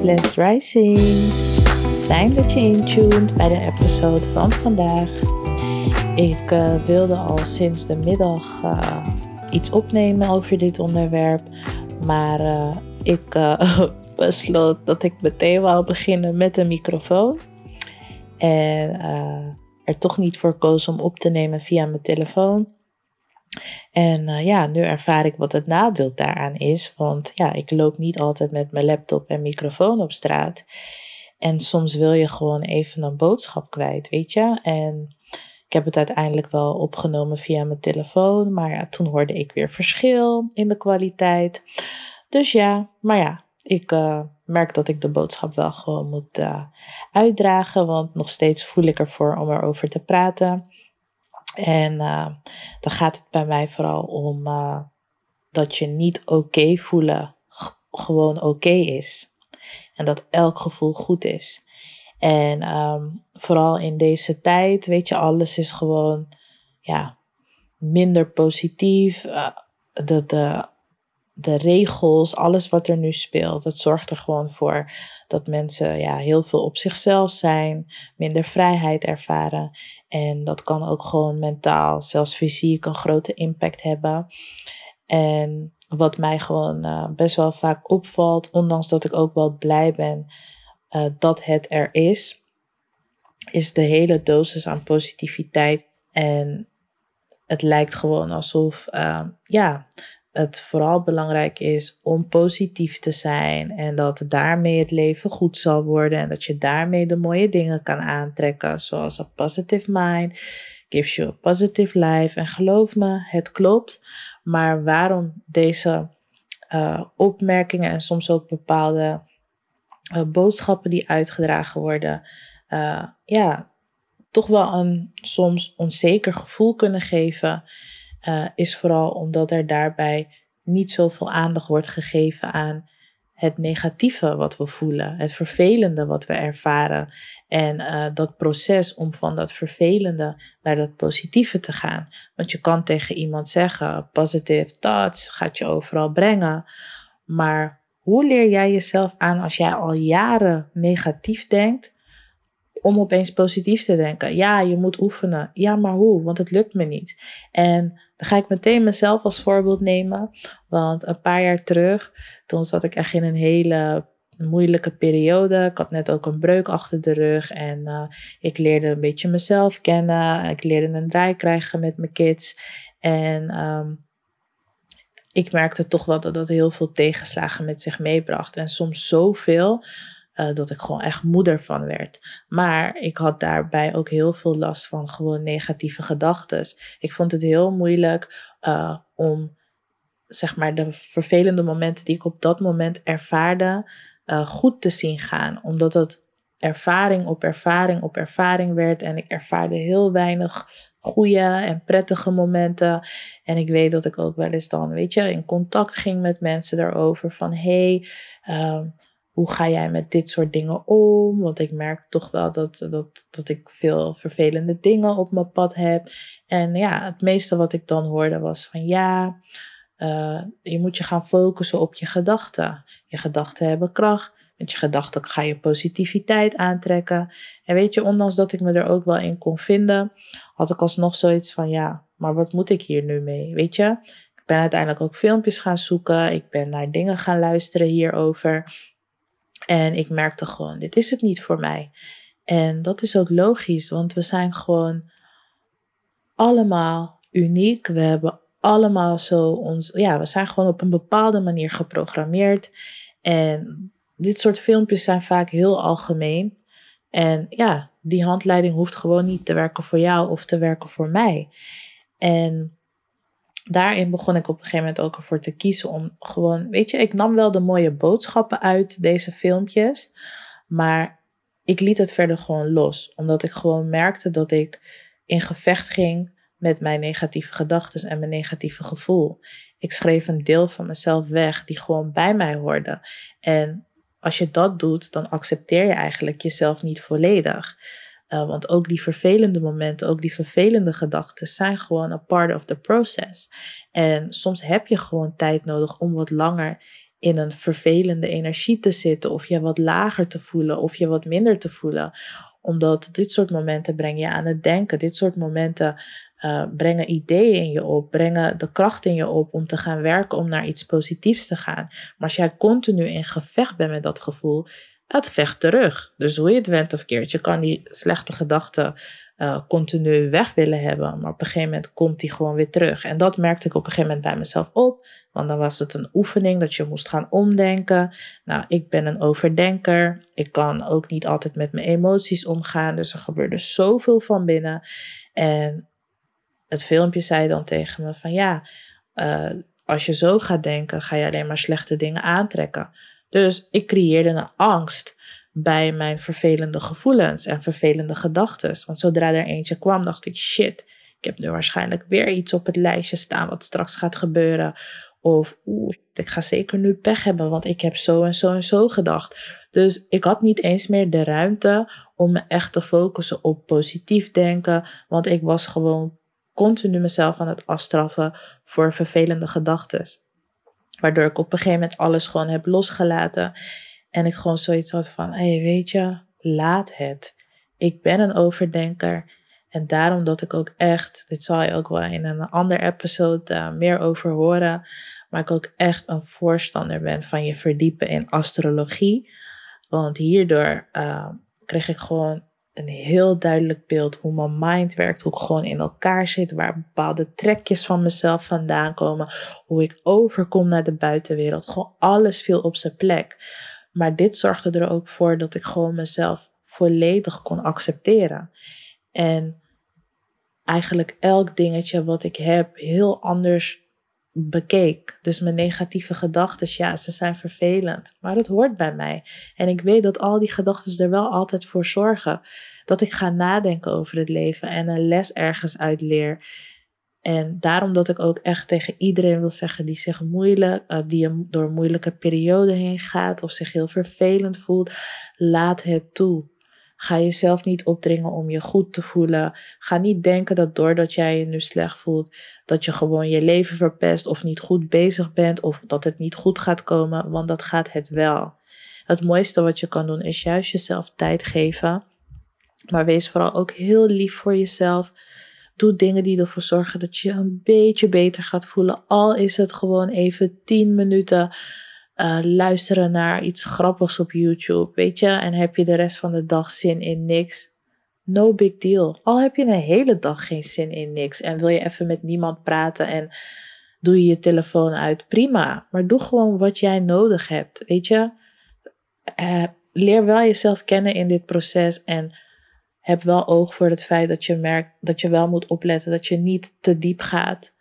Blessed Rising. Fijn dat je intuned bij de episode van vandaag. Ik uh, wilde al sinds de middag uh, iets opnemen over dit onderwerp, maar uh, ik besloot dat ik meteen wou beginnen met een microfoon. En er toch niet voor koos om op te nemen via mijn telefoon. En uh, ja, nu ervaar ik wat het nadeel daaraan is. Want ja, ik loop niet altijd met mijn laptop en microfoon op straat. En soms wil je gewoon even een boodschap kwijt, weet je. En ik heb het uiteindelijk wel opgenomen via mijn telefoon. Maar ja, toen hoorde ik weer verschil in de kwaliteit. Dus ja, maar ja, ik uh, merk dat ik de boodschap wel gewoon moet uh, uitdragen. Want nog steeds voel ik ervoor om erover te praten. En uh, dan gaat het bij mij vooral om uh, dat je niet oké voelen gewoon oké is. En dat elk gevoel goed is. En um, vooral in deze tijd, weet je, alles is gewoon ja, minder positief. Uh, de, de regels, alles wat er nu speelt, dat zorgt er gewoon voor dat mensen ja, heel veel op zichzelf zijn, minder vrijheid ervaren. En dat kan ook gewoon mentaal, zelfs fysiek, een grote impact hebben. En wat mij gewoon uh, best wel vaak opvalt, ondanks dat ik ook wel blij ben uh, dat het er is, is de hele dosis aan positiviteit. En het lijkt gewoon alsof, uh, ja, het vooral belangrijk is om positief te zijn en dat daarmee het leven goed zal worden en dat je daarmee de mooie dingen kan aantrekken, zoals een positive mind gives you a positive life. En geloof me, het klopt. Maar waarom deze uh, opmerkingen en soms ook bepaalde uh, boodschappen die uitgedragen worden, uh, ja, toch wel een soms onzeker gevoel kunnen geven uh, is vooral omdat er daarbij niet zoveel aandacht wordt gegeven aan het negatieve wat we voelen, het vervelende wat we ervaren en uh, dat proces om van dat vervelende naar dat positieve te gaan. Want je kan tegen iemand zeggen, positive thoughts gaat je overal brengen, maar hoe leer jij jezelf aan als jij al jaren negatief denkt? om opeens positief te denken. Ja, je moet oefenen. Ja, maar hoe? Want het lukt me niet. En dan ga ik meteen mezelf als voorbeeld nemen. Want een paar jaar terug, toen zat ik echt in een hele moeilijke periode. Ik had net ook een breuk achter de rug en uh, ik leerde een beetje mezelf kennen. Ik leerde een draai krijgen met mijn kids. En um, ik merkte toch wel dat dat heel veel tegenslagen met zich meebracht. En soms zoveel uh, dat ik gewoon echt moeder van werd. Maar ik had daarbij ook heel veel last van gewoon negatieve gedachten. Ik vond het heel moeilijk uh, om zeg maar de vervelende momenten die ik op dat moment ervaarde uh, goed te zien gaan. Omdat het ervaring op ervaring op ervaring werd en ik ervaarde heel weinig goede en prettige momenten. En ik weet dat ik ook wel eens dan, weet je, in contact ging met mensen daarover van hey, uh, hoe ga jij met dit soort dingen om? Want ik merk toch wel dat, dat, dat ik veel vervelende dingen op mijn pad heb. En ja, het meeste wat ik dan hoorde was van ja, uh, je moet je gaan focussen op je gedachten. Je gedachten hebben kracht. Met je gedachten ga je positiviteit aantrekken. En weet je, ondanks dat ik me er ook wel in kon vinden, had ik alsnog zoiets van ja, maar wat moet ik hier nu mee? Weet je, ik ben uiteindelijk ook filmpjes gaan zoeken. Ik ben naar dingen gaan luisteren hierover. En ik merkte gewoon, dit is het niet voor mij. En dat is ook logisch, want we zijn gewoon allemaal uniek. We hebben allemaal zo ons, ja, we zijn gewoon op een bepaalde manier geprogrammeerd. En dit soort filmpjes zijn vaak heel algemeen. En ja, die handleiding hoeft gewoon niet te werken voor jou of te werken voor mij. En daarin begon ik op een gegeven moment ook ervoor te kiezen om gewoon, weet je, ik nam wel de mooie boodschappen uit deze filmpjes, maar ik liet het verder gewoon los, omdat ik gewoon merkte dat ik in gevecht ging met mijn negatieve gedachten en mijn negatieve gevoel. Ik schreef een deel van mezelf weg die gewoon bij mij hoorde. En als je dat doet, dan accepteer je eigenlijk jezelf niet volledig. Uh, want ook die vervelende momenten, ook die vervelende gedachten zijn gewoon een part of the process. En soms heb je gewoon tijd nodig om wat langer in een vervelende energie te zitten, of je wat lager te voelen, of je wat minder te voelen. Omdat dit soort momenten brengen je aan het denken. Dit soort momenten uh, brengen ideeën in je op, brengen de kracht in je op om te gaan werken, om naar iets positiefs te gaan. Maar als jij continu in gevecht bent met dat gevoel, dat vecht terug. Dus hoe je het went of keert, je kan die slechte gedachten uh, continu weg willen hebben. Maar op een gegeven moment komt die gewoon weer terug. En dat merkte ik op een gegeven moment bij mezelf op. Want dan was het een oefening dat je moest gaan omdenken. Nou, ik ben een overdenker. Ik kan ook niet altijd met mijn emoties omgaan. Dus er gebeurde zoveel van binnen. En het filmpje zei dan tegen me van ja, uh, als je zo gaat denken, ga je alleen maar slechte dingen aantrekken. Dus ik creëerde een angst bij mijn vervelende gevoelens en vervelende gedachten. Want zodra er eentje kwam, dacht ik: shit, ik heb nu waarschijnlijk weer iets op het lijstje staan wat straks gaat gebeuren. Of oeh, ik ga zeker nu pech hebben, want ik heb zo en zo en zo gedacht. Dus ik had niet eens meer de ruimte om me echt te focussen op positief denken, want ik was gewoon continu mezelf aan het afstraffen voor vervelende gedachten. Waardoor ik op een gegeven moment alles gewoon heb losgelaten. En ik gewoon zoiets had van, hé, hey, weet je, laat het. Ik ben een overdenker. En daarom dat ik ook echt, dit zal je ook wel in een ander episode uh, meer over horen, maar ik ook echt een voorstander ben van je verdiepen in astrologie. Want hierdoor uh, kreeg ik gewoon een heel duidelijk beeld hoe mijn mind werkt, hoe ik gewoon in elkaar zit, waar bepaalde trekjes van mezelf vandaan komen, hoe ik overkom naar de buitenwereld. Gewoon alles viel op zijn plek. Maar dit zorgde er ook voor dat ik gewoon mezelf volledig kon accepteren. En eigenlijk elk dingetje wat ik heb heel anders bekeek. Dus mijn negatieve gedachten, ja, ze zijn vervelend. Maar het hoort bij mij. En ik weet dat al die gedachten er wel altijd voor zorgen dat ik ga nadenken over het leven en een les ergens uit leer. En daarom dat ik ook echt tegen iedereen wil zeggen die zich moeilijk, uh, die door een moeilijke periode heen gaat of zich heel vervelend voelt, laat het toe. Ga jezelf niet opdringen om je goed te voelen. Ga niet denken dat doordat jij je nu slecht voelt, dat je gewoon je leven verpest of niet goed bezig bent of dat het niet goed gaat komen, want dat gaat het wel. Het mooiste wat je kan doen is juist jezelf tijd geven. Maar wees vooral ook heel lief voor jezelf. Doe dingen die ervoor zorgen dat je een beetje beter gaat voelen. Al is het gewoon even 10 minuten uh, luisteren naar iets grappigs op YouTube, weet je, en heb je de rest van de dag zin in niks. No big deal. Al heb je een hele dag geen zin in niks en wil je even met niemand praten en doe je je telefoon uit, prima. Maar doe gewoon wat jij nodig hebt, weet je. Uh, leer wel jezelf kennen in dit proces en heb wel oog voor het feit dat je merkt dat je wel moet opletten dat je niet te diep gaat.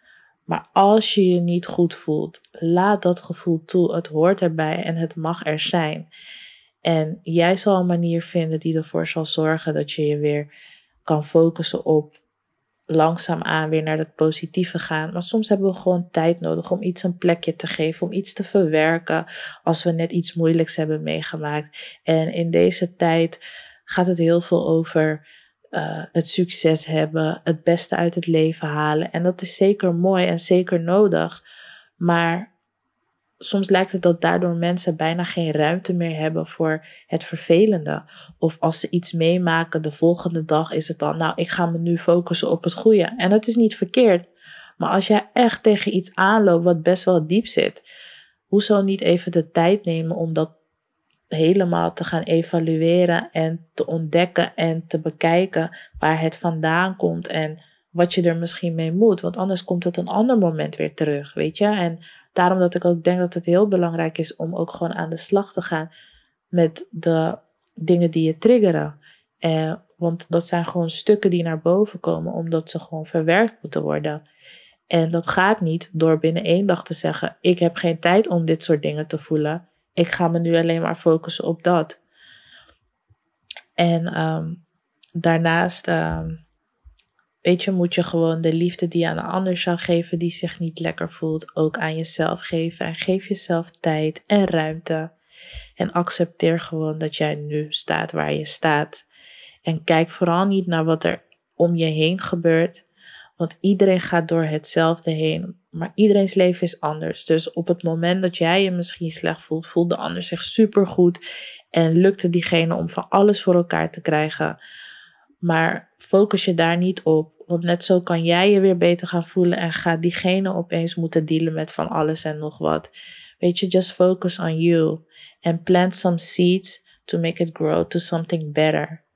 Maar als je je niet goed voelt, laat dat gevoel toe. Het hoort erbij en het mag er zijn. En jij zal een manier vinden die ervoor zal zorgen dat je je weer kan focussen op langzaamaan weer naar het positieve gaan. Maar soms hebben we gewoon tijd nodig om iets een plekje te geven, om iets te verwerken als we net iets moeilijks hebben meegemaakt. En in deze tijd gaat het heel veel over uh, het succes hebben, het beste uit het leven halen. En dat is zeker mooi en zeker nodig. Maar soms lijkt het dat daardoor mensen bijna geen ruimte meer hebben voor het vervelende. Of als ze iets meemaken, de volgende dag is het dan, nou, ik ga me nu focussen op het goede. En dat is niet verkeerd. Maar als jij echt tegen iets aanloopt wat best wel diep zit, hoezo niet even de tijd nemen om dat helemaal te gaan evalueren en te ontdekken en te bekijken waar het vandaan komt en wat je er misschien mee moet. Want anders komt het een ander moment weer terug, weet je. En daarom dat ik ook denk dat het heel belangrijk is om ook gewoon aan de slag te gaan met de dingen die je triggeren. Eh, want dat zijn gewoon stukken die naar boven komen, omdat ze gewoon verwerkt moeten worden. En dat gaat niet door binnen één dag te zeggen: Ik heb geen tijd om dit soort dingen te voelen ik ga me nu alleen maar focussen op dat. En ehm, daarnaast, ehm, weet je, moet je gewoon de liefde die je aan een ander zou geven, die zich niet lekker voelt, ook aan jezelf geven. En geef jezelf tijd en ruimte. En accepteer gewoon dat jij nu staat waar je staat. En kijk vooral niet naar wat er om je heen gebeurt. Want iedereen gaat door hetzelfde heen. Maar iedereen's leven is anders. Dus op het moment dat jij je misschien slecht voelt, voelt de ander zich supergoed. En lukt het diegene om van alles voor elkaar te krijgen. Maar focus je daar niet op. Want net zo kan jij je weer beter gaan voelen en gaat diegene opeens moeten dealen met van alles en nog wat. Weet je, just focus on you. And plant some seeds to make it grow to something better.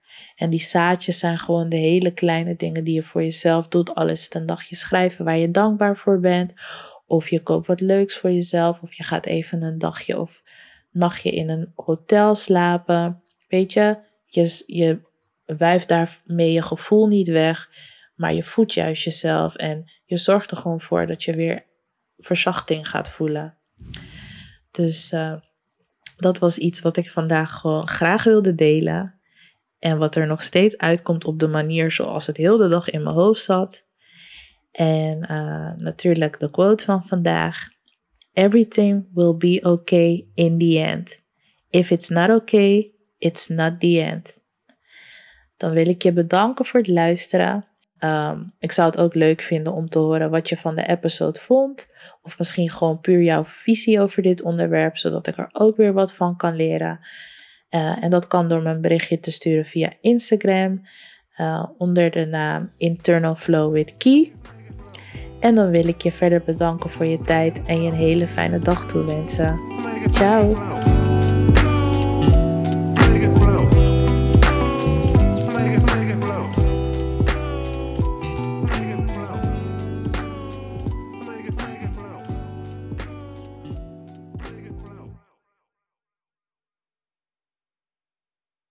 En die zaadjes zijn gewoon de hele kleine dingen die je voor jezelf doet. Al is het een dagje schrijven waar je dankbaar voor bent. Of je koopt wat leuks voor jezelf. Of je gaat even een dagje of nachtje in een hotel slapen. Weet je, je, je wuift daarmee je gevoel niet weg. Maar je voedt juist jezelf. En je zorgt er gewoon voor dat je weer verzachting gaat voelen. Dus uh, dat was iets wat ik vandaag gewoon graag wilde delen. En wat er nog steeds uitkomt op de manier zoals het heel de dag in mijn hoofd zat. En uh, natuurlijk de quote van vandaag. Everything will be okay in the end. If it's not okay, it's not the end. Dan wil ik je bedanken voor het luisteren. Um, ik zou het ook leuk vinden om te horen wat je van de episode vond. Of misschien gewoon puur jouw visie over dit onderwerp, zodat ik er ook weer wat van kan leren. Uh, en dat kan door me een berichtje te sturen via Instagram uh, onder de naam Internal Flow with Key. En dan wil ik je verder bedanken voor je tijd en je een hele fijne dag toewensen. Ciao!